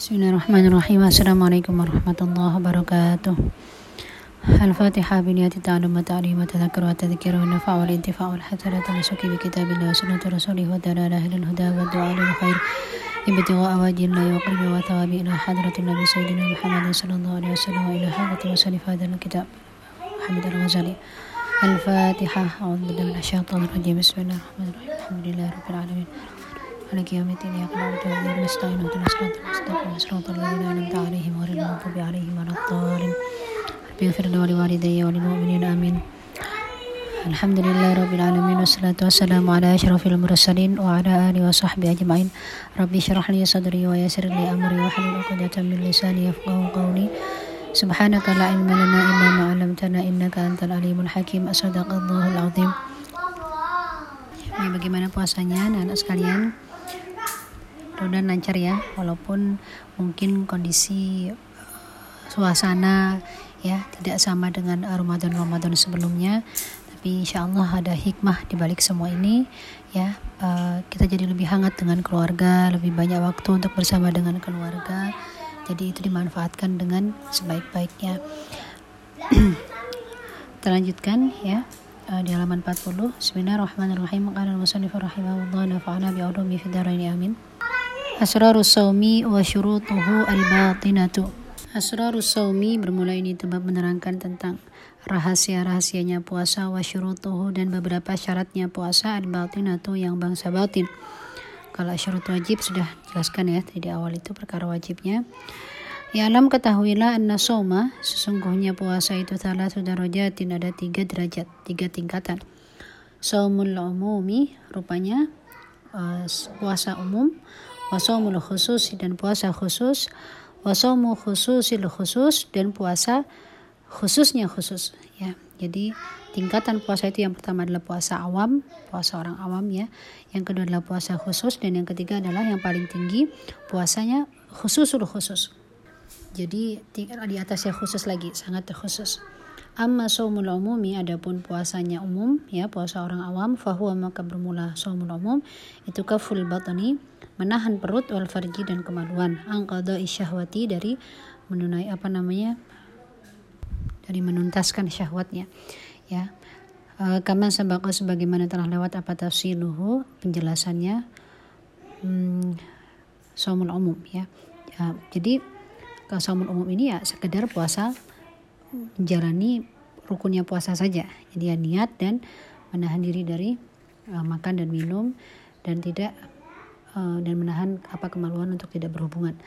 Bismillahirrahmanirrahim. Assalamualaikum warahmatullahi wabarakatuh. الفاتحة بنية التعلم والتعليم والتذكر والتذكير والنفع والانتفاع والحسنة والنسك بكتاب الله وسنة رسوله والدلالة إلى الهدى والدعاء للخير ابتغاء وجه الله وقرب وثواب إلى حضرة النبي سيدنا محمد صلى الله عليه وسلم وإلى حضرة وسلف هذا الكتاب محمد الغزالي الفاتحة أعوذ بالله من الشيطان الرجيم بسم الله الرحمن الرحيم الحمد لله رب العالمين مالك يوم الدين إياك نعبد وإياك نستعين اهدنا الصراط المستقيم صراط الذين أنعمت عليهم غير المغضوب عليهم ولا الضالين رب اغفر لي ولوالدي وللمؤمنين آمين الحمد لله رب العالمين والصلاة والسلام على أشرف المرسلين وعلى آله وصحبه أجمعين ربي اشرح لي صدري ويسر لي أمري واحلل عقدة من لساني يفقهوا قولي سبحانك لا علم لنا إلا ما علمتنا إنك أنت العليم الحكيم أصدق الله العظيم Ya, bagaimana puasanya anak-anak sekalian? Mudah-mudahan lancar ya, walaupun mungkin kondisi uh, suasana ya tidak sama dengan Ramadan-Ramadan sebelumnya, tapi insya Allah ada hikmah di balik semua ini ya. Uh, kita jadi lebih hangat dengan keluarga, lebih banyak waktu untuk bersama dengan keluarga. Jadi itu dimanfaatkan dengan sebaik-baiknya. Kita lanjutkan ya uh, di halaman 40 Bismillahirrahmanirrahim. Qala al-musannif rahimahullah nafa'ana dharaini. Amin Asrarus sawmi wa syurutuhu al-batinatu. Asrarus sawmi bermula ini tempat menerangkan tentang rahasia-rahasianya puasa wa syurutuhu dan beberapa syaratnya puasa al-batinatu yang bangsa batin. Kalau syurut wajib sudah jelaskan ya di awal itu perkara wajibnya. Ya alam ketahuilah anna soma sesungguhnya puasa itu salah rojatin ada tiga derajat tiga tingkatan. Somul umumi rupanya uh, puasa umum wasomul khusus dan puasa khusus. Wasomu khususil khusus dan puasa khususnya khusus. Ya jadi tingkatan puasa itu yang pertama adalah puasa awam puasa orang awam ya. Yang kedua adalah puasa khusus dan yang ketiga adalah yang paling tinggi puasanya khususul khusus. Jadi di atasnya khusus lagi, sangat khusus. Amma saumul umumi adapun puasanya umum ya puasa orang awam fahuwa maka bermula saumul umum itu kaful batani menahan perut wal farji dan kemaluan. Angkada isyahwati dari menunai apa namanya dari menuntaskan syahwatnya ya. E, kama sabaka sebagaimana telah lewat apa tafsiluhu penjelasannya hmm, saumul umum ya, ya jadi Kasaumun umum ini ya sekedar puasa menjalani rukunnya puasa saja. Jadi ya niat dan menahan diri dari uh, makan dan minum dan tidak uh, dan menahan apa kemaluan untuk tidak berhubungan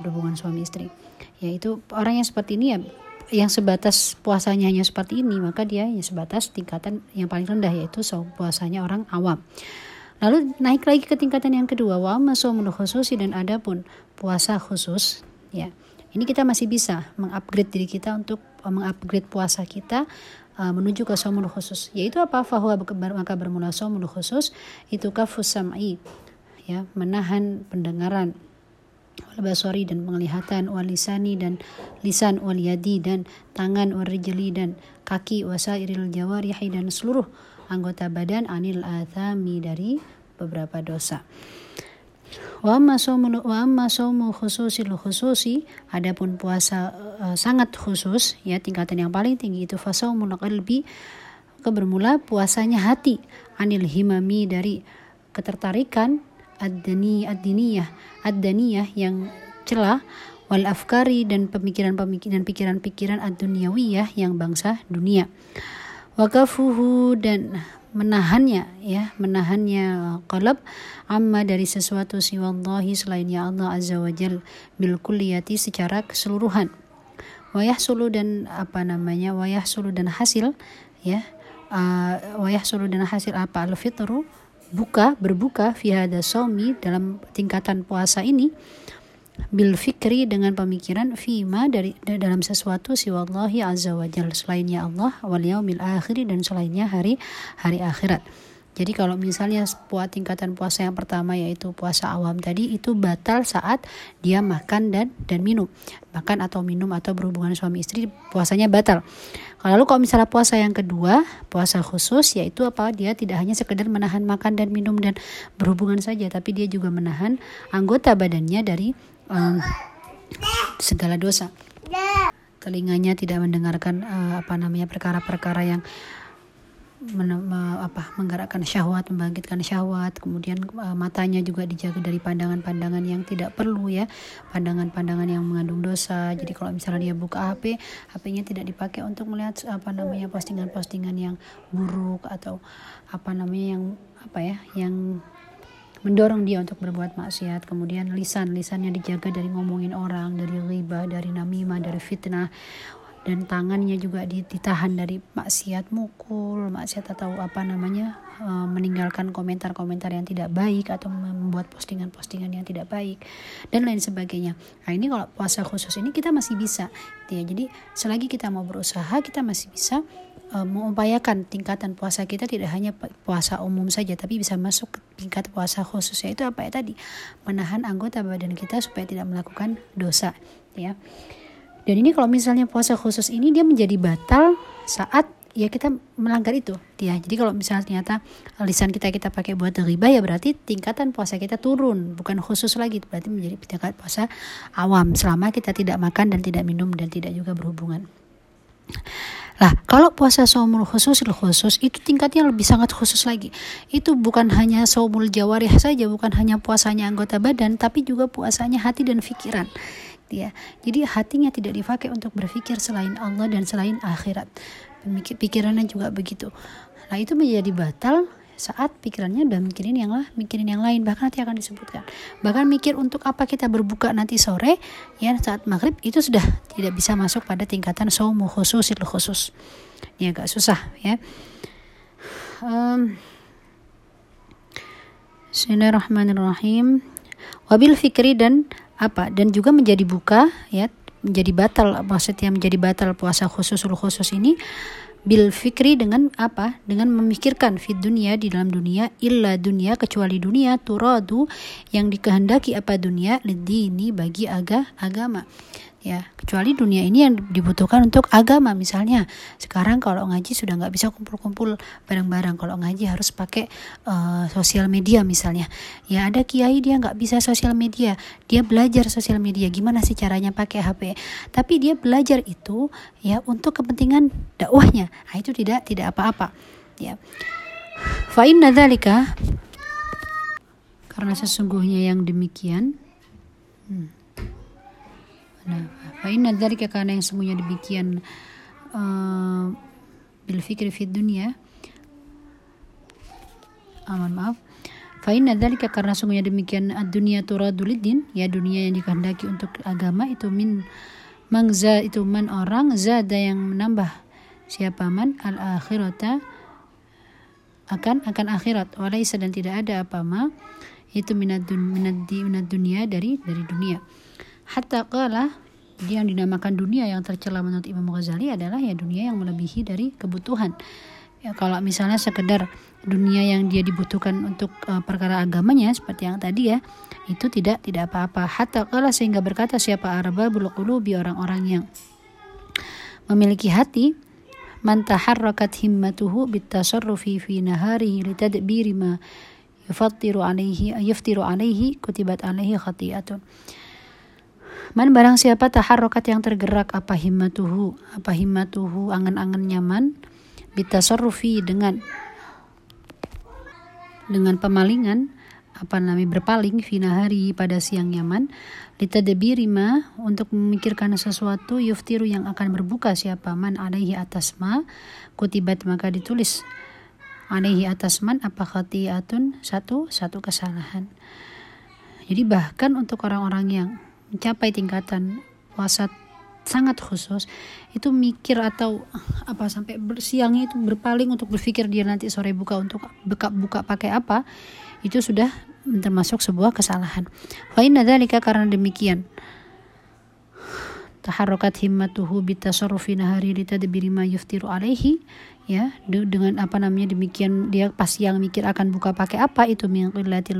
berhubungan suami istri. Ya itu orang yang seperti ini ya yang sebatas puasanya hanya seperti ini maka dia yang sebatas tingkatan yang paling rendah yaitu puasanya orang awam. Lalu naik lagi ke tingkatan yang kedua wa masumul khususi dan ada pun puasa khusus ya ini kita masih bisa mengupgrade diri kita untuk uh, mengupgrade puasa kita uh, menuju ke somul khusus. Yaitu apa? Fahuwa maka bermula somul khusus itu kafus sam'i ya menahan pendengaran wal basari dan penglihatan wal lisani dan lisan wal yadi dan tangan wal rijli dan kaki wasairil jawarihi dan seluruh anggota badan anil athami dari beberapa dosa Wa amma saumu khususil khususi adapun puasa uh, sangat khusus ya tingkatan yang paling tinggi itu fasaumul qalbi kebermula puasanya hati anil himami dari ketertarikan ad-dani ad-diniyah ad-daniyah yang celah wal afkari dan pemikiran-pemikiran pikiran-pikiran ad-dunyawiyah yang bangsa dunia. Wakafuhu dan menahannya ya menahannya qalb amma dari sesuatu siwallahi selainnya Allah azza wajal bil kulliyati secara keseluruhan. Wayah sulu dan apa namanya wayah sulu dan hasil ya uh, wayah sulu dan hasil apa? Al fitru buka berbuka fi hada dalam tingkatan puasa ini bil fikri dengan pemikiran fima dari dalam sesuatu siwallahi azza wajal selainnya Allah wal yaumil akhir dan selainnya hari hari akhirat. Jadi kalau misalnya puas tingkatan puasa yang pertama yaitu puasa awam tadi itu batal saat dia makan dan dan minum. Makan atau minum atau berhubungan suami istri puasanya batal. Lalu kalau misalnya puasa yang kedua, puasa khusus yaitu apa? Dia tidak hanya sekedar menahan makan dan minum dan berhubungan saja tapi dia juga menahan anggota badannya dari um, segala dosa. Telinganya tidak mendengarkan uh, apa namanya perkara-perkara yang men, apa menggerakkan syahwat, membangkitkan syahwat, kemudian uh, matanya juga dijaga dari pandangan-pandangan yang tidak perlu ya, pandangan-pandangan yang mengandung dosa. Jadi kalau misalnya dia buka HP, HP-nya tidak dipakai untuk melihat apa namanya postingan-postingan yang buruk atau apa namanya yang apa ya, yang mendorong dia untuk berbuat maksiat. Kemudian lisan lisannya dijaga dari ngomongin orang dari riba dari namimah dari fitnah dan tangannya juga ditahan dari maksiat mukul maksiat atau apa namanya eh, meninggalkan komentar-komentar yang tidak baik atau membuat postingan-postingan yang tidak baik dan lain sebagainya. Nah ini kalau puasa khusus ini kita masih bisa ya. Jadi selagi kita mau berusaha kita masih bisa uh, mengupayakan tingkatan puasa kita tidak hanya puasa umum saja tapi bisa masuk ke tingkat puasa khusus yaitu apa ya tadi? Menahan anggota badan kita supaya tidak melakukan dosa ya dan ini kalau misalnya puasa khusus ini dia menjadi batal saat ya kita melanggar itu ya jadi kalau misalnya ternyata lisan kita kita pakai buat riba ya berarti tingkatan puasa kita turun bukan khusus lagi berarti menjadi tingkat puasa awam selama kita tidak makan dan tidak minum dan tidak juga berhubungan Lah, kalau puasa saumul khusus khusus itu tingkatnya lebih sangat khusus lagi. Itu bukan hanya saumul jawarih saja, bukan hanya puasanya anggota badan, tapi juga puasanya hati dan pikiran. Ya. Jadi hatinya tidak dipakai untuk berpikir selain Allah dan selain akhirat. Pikirannya juga begitu. Nah, itu menjadi batal saat pikirannya udah mikirin yang lah mikirin yang lain bahkan nanti akan disebutkan bahkan mikir untuk apa kita berbuka nanti sore ya saat maghrib itu sudah tidak bisa masuk pada tingkatan saumu khusus itu khusus ini agak susah ya um, wabil fikri dan apa dan juga menjadi buka ya menjadi batal maksudnya menjadi batal puasa khusus khusus ini bil fikri dengan apa? Dengan memikirkan fit dunia di dalam dunia illa dunia kecuali dunia turadu yang dikehendaki apa dunia ini bagi aga agama ya kecuali dunia ini yang dibutuhkan untuk agama misalnya. Sekarang kalau ngaji sudah nggak bisa kumpul-kumpul bareng-bareng. Kalau ngaji harus pakai uh, sosial media misalnya. Ya ada kiai dia nggak bisa sosial media. Dia belajar sosial media. Gimana sih caranya pakai HP tapi dia belajar itu ya untuk kepentingan dakwahnya. Nah, itu tidak tidak apa-apa. Ya. Fa'in nadzalika karena sesungguhnya yang demikian. Hmm. Nah, fa'inna dzalika karena yang semuanya demikian uh, bil fikri. Aman maaf. Fa'inna dzalika karena semuanya demikian dunia turadul din, ya dunia yang dikehendaki untuk agama itu min mangza itu man orang zada yang menambah siapa man al akhirata akan akan akhirat walaisa dan tidak ada apa ma itu minad dunia dari dari dunia hatta qala dia yang dinamakan dunia yang tercela menurut Imam Ghazali adalah ya dunia yang melebihi dari kebutuhan. Ya, kalau misalnya sekedar dunia yang dia dibutuhkan untuk uh, perkara agamanya seperti yang tadi ya, itu tidak tidak apa-apa. Hatta qala sehingga berkata siapa arba bi orang-orang yang memiliki hati man taharrakat himmatuhu bitasarrufi fi naharihi litadbiri ma alaihi yuftiru alaihi kutibat alaihi khati'atun Man barang siapa taharrokat yang tergerak apa himmatuhu, apa himmatuhu angan-angan nyaman, bitasarrufi dengan dengan pemalingan apa namanya berpaling fina hari pada siang nyaman litadbirima untuk memikirkan sesuatu yuftiru yang akan berbuka siapa man alaihi atas ma kutibat maka ditulis alaihi atas man apa khatiatun satu satu kesalahan. Jadi bahkan untuk orang-orang yang mencapai tingkatan puasa sangat khusus itu mikir atau apa sampai bersiangnya itu berpaling untuk berpikir dia nanti sore buka untuk buka buka pakai apa itu sudah termasuk sebuah kesalahan. Wa inna karena demikian taharrakat himmatuhu bitasarrufi nahari litadbiri ma yuftiru alaihi ya dengan apa namanya demikian dia pasti yang mikir akan buka pakai apa itu min qillatil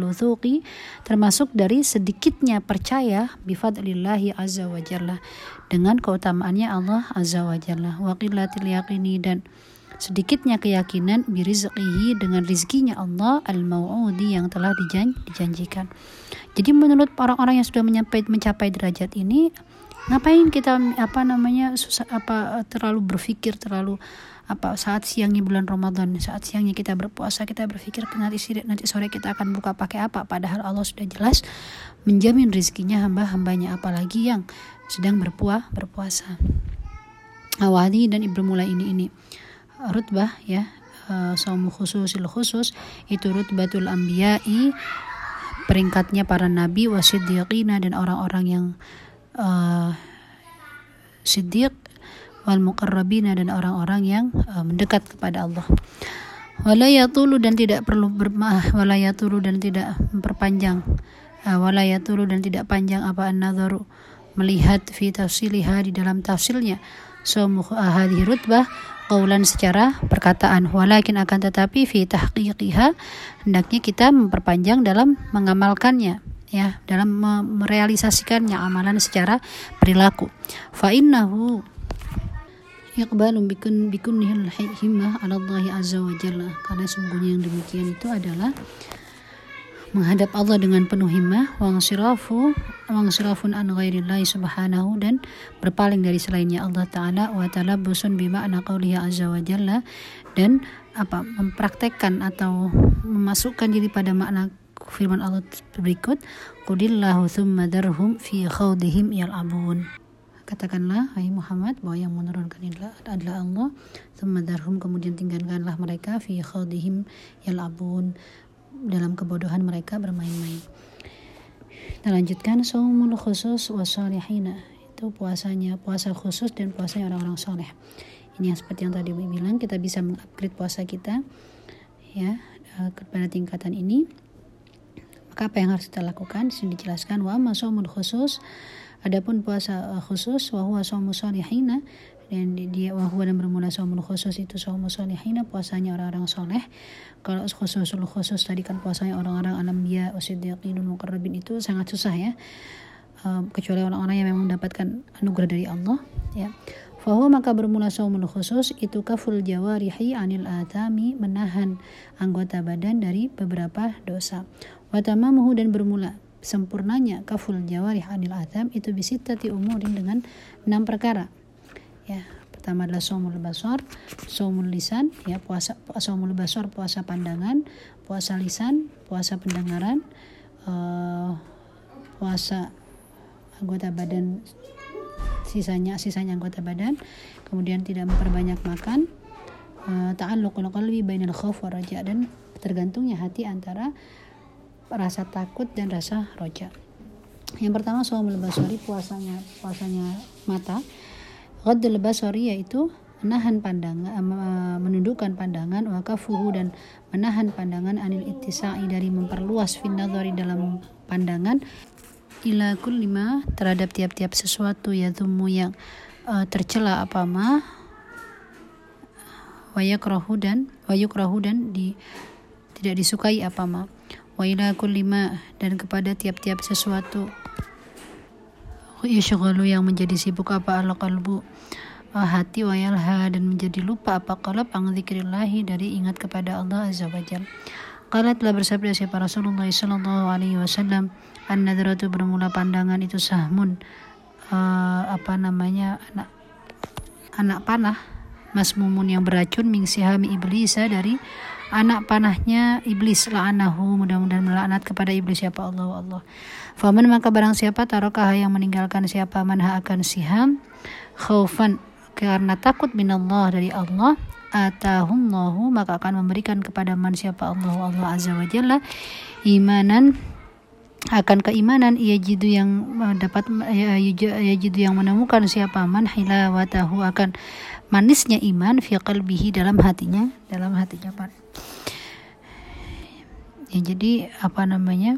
termasuk dari sedikitnya percaya bifadlillahi azza wa jalla dengan keutamaannya Allah azza wa jalla wa qillatil yaqini dan sedikitnya keyakinan birizqihi dengan rizkinya Allah al-mau'udi yang telah dijan dijanjikan. Jadi menurut orang-orang yang sudah mencapai mencapai derajat ini ngapain kita apa namanya susah apa terlalu berpikir terlalu apa saat siangnya bulan Ramadan saat siangnya kita berpuasa kita berpikir nanti nanti sore kita akan buka pakai apa? Padahal Allah sudah jelas menjamin rizkinya hamba-hambanya apalagi yang sedang berpuah berpuasa. Awali dan ibu mulai ini ini rutbah ya uh, saumu khususil khusus itu rutbatul ambiyai peringkatnya para nabi wasiddiqina dan orang-orang yang uh, siddiq wal muqarrabina dan orang-orang yang uh, mendekat kepada Allah. Wala yatulu dan tidak perlu bermah wala yatulu dan tidak memperpanjang uh, wala yatulu dan tidak panjang apa an-nadharu melihat fi tafsiliha di dalam tafsirnya. So hadhihi rutbah qaulan secara perkataan. Walakin akan tetapi fi tahqiqiha hendaknya kita memperpanjang dalam mengamalkannya ya dalam merealisasikannya amalan secara perilaku. Fa innahu Iqbalun bikun bikunihil himmah ala Allah azza wa jalla. Karena sungguhnya yang demikian itu adalah menghadap Allah dengan penuh himmah wang sirafu wang sirafun an ghairillahi subhanahu dan berpaling dari selainnya Allah taala wa taala busun bima ana qaulihi azza wa jalla dan apa mempraktekkan atau memasukkan diri pada makna firman Allah berikut qudillahu thumma darhum fi khawdihim yal'abun Katakanlah, hai Muhammad, bahwa yang menurunkan adalah, adalah Allah. Thummadarhum, kemudian tinggalkanlah mereka fi khadihim yal'abun dalam kebodohan mereka bermain-main. Kita lanjutkan saumul khusus wasalihina itu puasanya puasa khusus dan puasanya orang-orang soleh. Ini yang seperti yang tadi bilang kita bisa mengupgrade puasa kita ya eh, kepada tingkatan ini. Maka apa yang harus kita lakukan? Sini dijelaskan wa masumul khusus Adapun puasa uh, khusus wa huwa shaumu dan dia wa huwa dan bermula shaumul khusus itu shaumu salihina puasanya orang-orang soleh. Kalau khususul khusus tadi kan puasanya orang-orang anbiya usiddiqinul muqarrabin itu sangat susah ya. Um, kecuali orang-orang yang memang mendapatkan anugerah dari Allah ya. Fahuwa maka bermula saumul khusus itu kaful jawarihi anil atami menahan anggota badan dari beberapa dosa. Watamamuhu dan bermula sempurnanya kaful jawarih anil atham itu tati umurin dengan enam perkara. Ya pertama adalah somul basar somul lisan ya puasa somul basar puasa pandangan puasa lisan puasa pendengaran uh, puasa anggota badan sisanya sisanya anggota badan kemudian tidak memperbanyak makan uh, ta'alluqul qalbi bainal khauf wa raja dan tergantungnya hati antara rasa takut dan rasa roja. Yang pertama soal basari puasanya puasanya mata. Ghaddul basari yaitu menahan pandangan eh, menundukkan pandangan wakafuhu dan menahan pandangan anil ittisa'i dari memperluas finnadhari dalam pandangan ila lima terhadap tiap-tiap sesuatu ya tumu yang uh, tercela apa ma wayakrahu dan wayukrahu dan di tidak disukai apa ma wa ila kulli dan kepada tiap-tiap sesuatu. Yashghalu yang menjadi sibuk apa al qalbu hati wa yalha dan menjadi lupa apa qalb ang zikrillahi dari ingat kepada Allah azza wajal Qala telah bersabda siapa Rasulullah sallallahu alaihi wasallam an-nadratu bermula pandangan itu sahmun. Uh, apa namanya? Anak anak panah masmumun yang beracun min sihami iblisa dari anak panahnya iblis la'anahu mudah-mudahan melaknat kepada iblis siapa Allah Allah. Faman maka barang siapa tarokah yang meninggalkan siapa manha akan siham khaufan karena takut minallah dari Allah atahumullahu maka akan memberikan kepada man siapa Allah Allah azza wa jalla imanan akan keimanan ia jidu yang dapat ia jidu yang menemukan siapa man hilawatahu akan manisnya iman fi qalbihi dalam hatinya dalam hatinya ya jadi apa namanya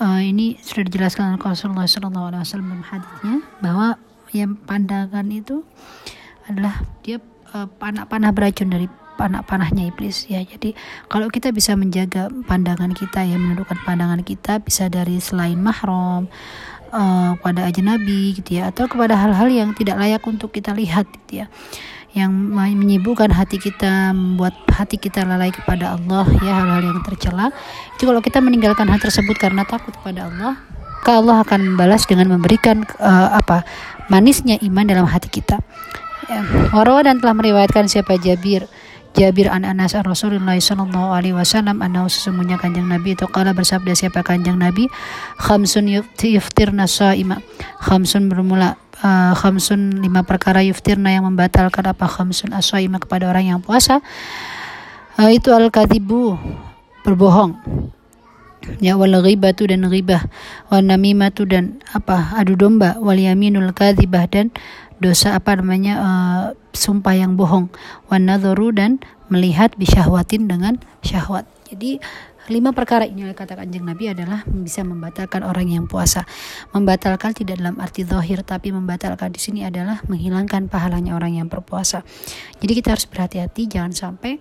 uh, ini sudah dijelaskan oleh Rasulullah SAW dalam hadisnya bahwa yang pandangan itu adalah dia uh, panah-panah beracun dari panah-panahnya iblis ya. Jadi kalau kita bisa menjaga pandangan kita ya menundukkan pandangan kita bisa dari selain mahram uh, pada ajnabi gitu ya atau kepada hal-hal yang tidak layak untuk kita lihat gitu ya yang menyibukkan hati kita membuat hati kita lalai kepada Allah ya hal-hal yang tercela itu kalau kita meninggalkan hal tersebut karena takut kepada Allah maka Allah akan membalas dengan memberikan uh, apa manisnya iman dalam hati kita ya. Dan telah meriwayatkan siapa Jabir Jabir an Anas an Rasulullah sallallahu alaihi wasallam anna sesungguhnya kanjeng Nabi itu kala bersabda siapa kanjeng Nabi? Khamsun yuftirna saima. Khamsun bermula uh, khamsun lima perkara yuftirna yang membatalkan apa? Khamsun asaima kepada orang yang puasa. Uh, itu al kadibu berbohong. Ya wal ghibatu dan ghibah. Wal namimatu dan apa? Adu domba. Wal yaminul kadzibah dan dosa apa namanya uh, sumpah yang bohong. Wan nadharu dan melihat bisyahwatin dengan syahwat. Jadi lima perkara ini oleh kata kanjeng Nabi adalah bisa membatalkan orang yang puasa. Membatalkan tidak dalam arti zahir tapi membatalkan di sini adalah menghilangkan pahalanya orang yang berpuasa. Jadi kita harus berhati-hati jangan sampai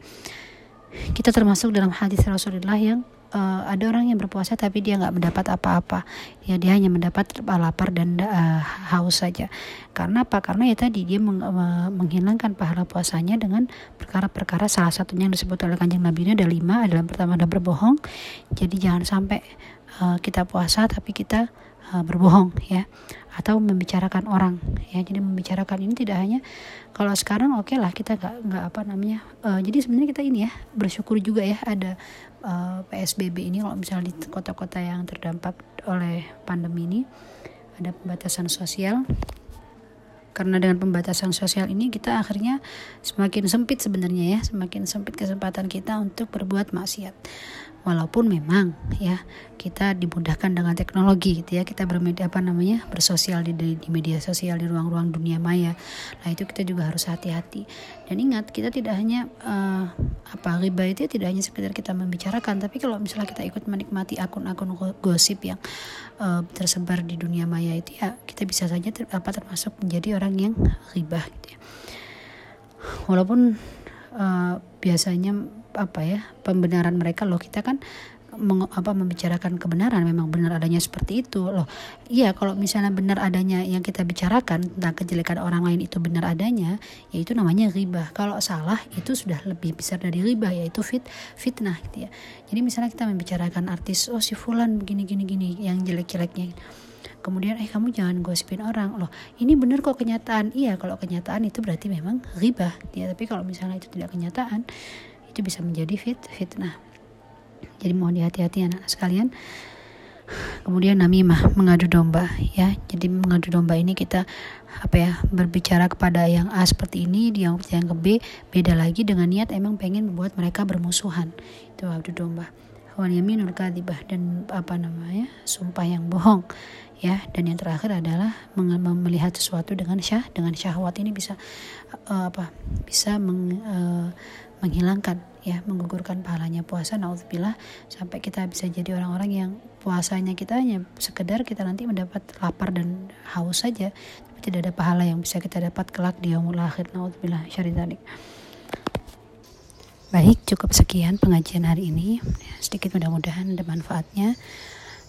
kita termasuk dalam hadis Rasulullah yang uh, ada orang yang berpuasa tapi dia nggak mendapat apa-apa. Ya dia hanya mendapat lapar dan uh, haus saja. Karena apa? Karena ya tadi dia meng, uh, menghilangkan pahala puasanya dengan perkara-perkara. Salah satunya yang disebut oleh kanjeng nabi ini ada lima. Adalah pertama ada berbohong. Jadi jangan sampai uh, kita puasa tapi kita uh, berbohong ya atau membicarakan orang. Ya jadi membicarakan ini tidak hanya kalau sekarang oke okay lah kita nggak nggak apa namanya uh, jadi sebenarnya kita ini ya bersyukur juga ya ada uh, eh, PSBB ini kalau misalnya di kota-kota yang terdampak oleh pandemi ini ada pembatasan sosial. Karena dengan pembatasan sosial ini kita akhirnya semakin sempit sebenarnya ya semakin sempit kesempatan kita untuk berbuat maksiat walaupun memang ya kita dimudahkan dengan teknologi gitu ya kita bermedia apa namanya bersosial di, di media sosial di ruang-ruang dunia maya. Nah itu kita juga harus hati-hati. Dan ingat kita tidak hanya uh, apa riba itu tidak hanya sekedar kita membicarakan tapi kalau misalnya kita ikut menikmati akun-akun gosip yang uh, tersebar di dunia maya itu ya kita bisa saja ter, apa termasuk menjadi orang yang riba gitu ya. Walaupun uh, biasanya apa ya pembenaran mereka loh. Kita kan meng, apa membicarakan kebenaran memang benar adanya seperti itu loh. Iya kalau misalnya benar adanya yang kita bicarakan tentang kejelekan orang lain itu benar adanya yaitu namanya riba kalau salah itu sudah lebih besar dari riba yaitu fit fitnah gitu ya. Jadi misalnya kita membicarakan artis oh si fulan begini gini gini yang jelek-jeleknya. Kemudian eh kamu jangan gosipin orang loh. Ini benar kok kenyataan. Iya kalau kenyataan itu berarti memang riba ya. Tapi kalau misalnya itu tidak kenyataan itu bisa menjadi fit fitnah. Jadi mohon dihati-hati anak-anak sekalian. Kemudian namimah mengadu domba ya. Jadi mengadu domba ini kita apa ya berbicara kepada yang A seperti ini yang yang ke B beda lagi dengan niat emang pengen membuat mereka bermusuhan. Itu adu domba. Wan yaminul dan apa namanya sumpah yang bohong ya dan yang terakhir adalah melihat sesuatu dengan syah dengan syahwat ini bisa uh, apa bisa meng, uh, menghilangkan ya menggugurkan pahalanya puasa naudzubillah sampai kita bisa jadi orang-orang yang puasanya kita hanya sekedar kita nanti mendapat lapar dan haus saja tapi tidak ada pahala yang bisa kita dapat kelak di yaumul akhir naudzubillah syarizanik Baik, cukup sekian pengajian hari ini. Sedikit mudah-mudahan ada manfaatnya.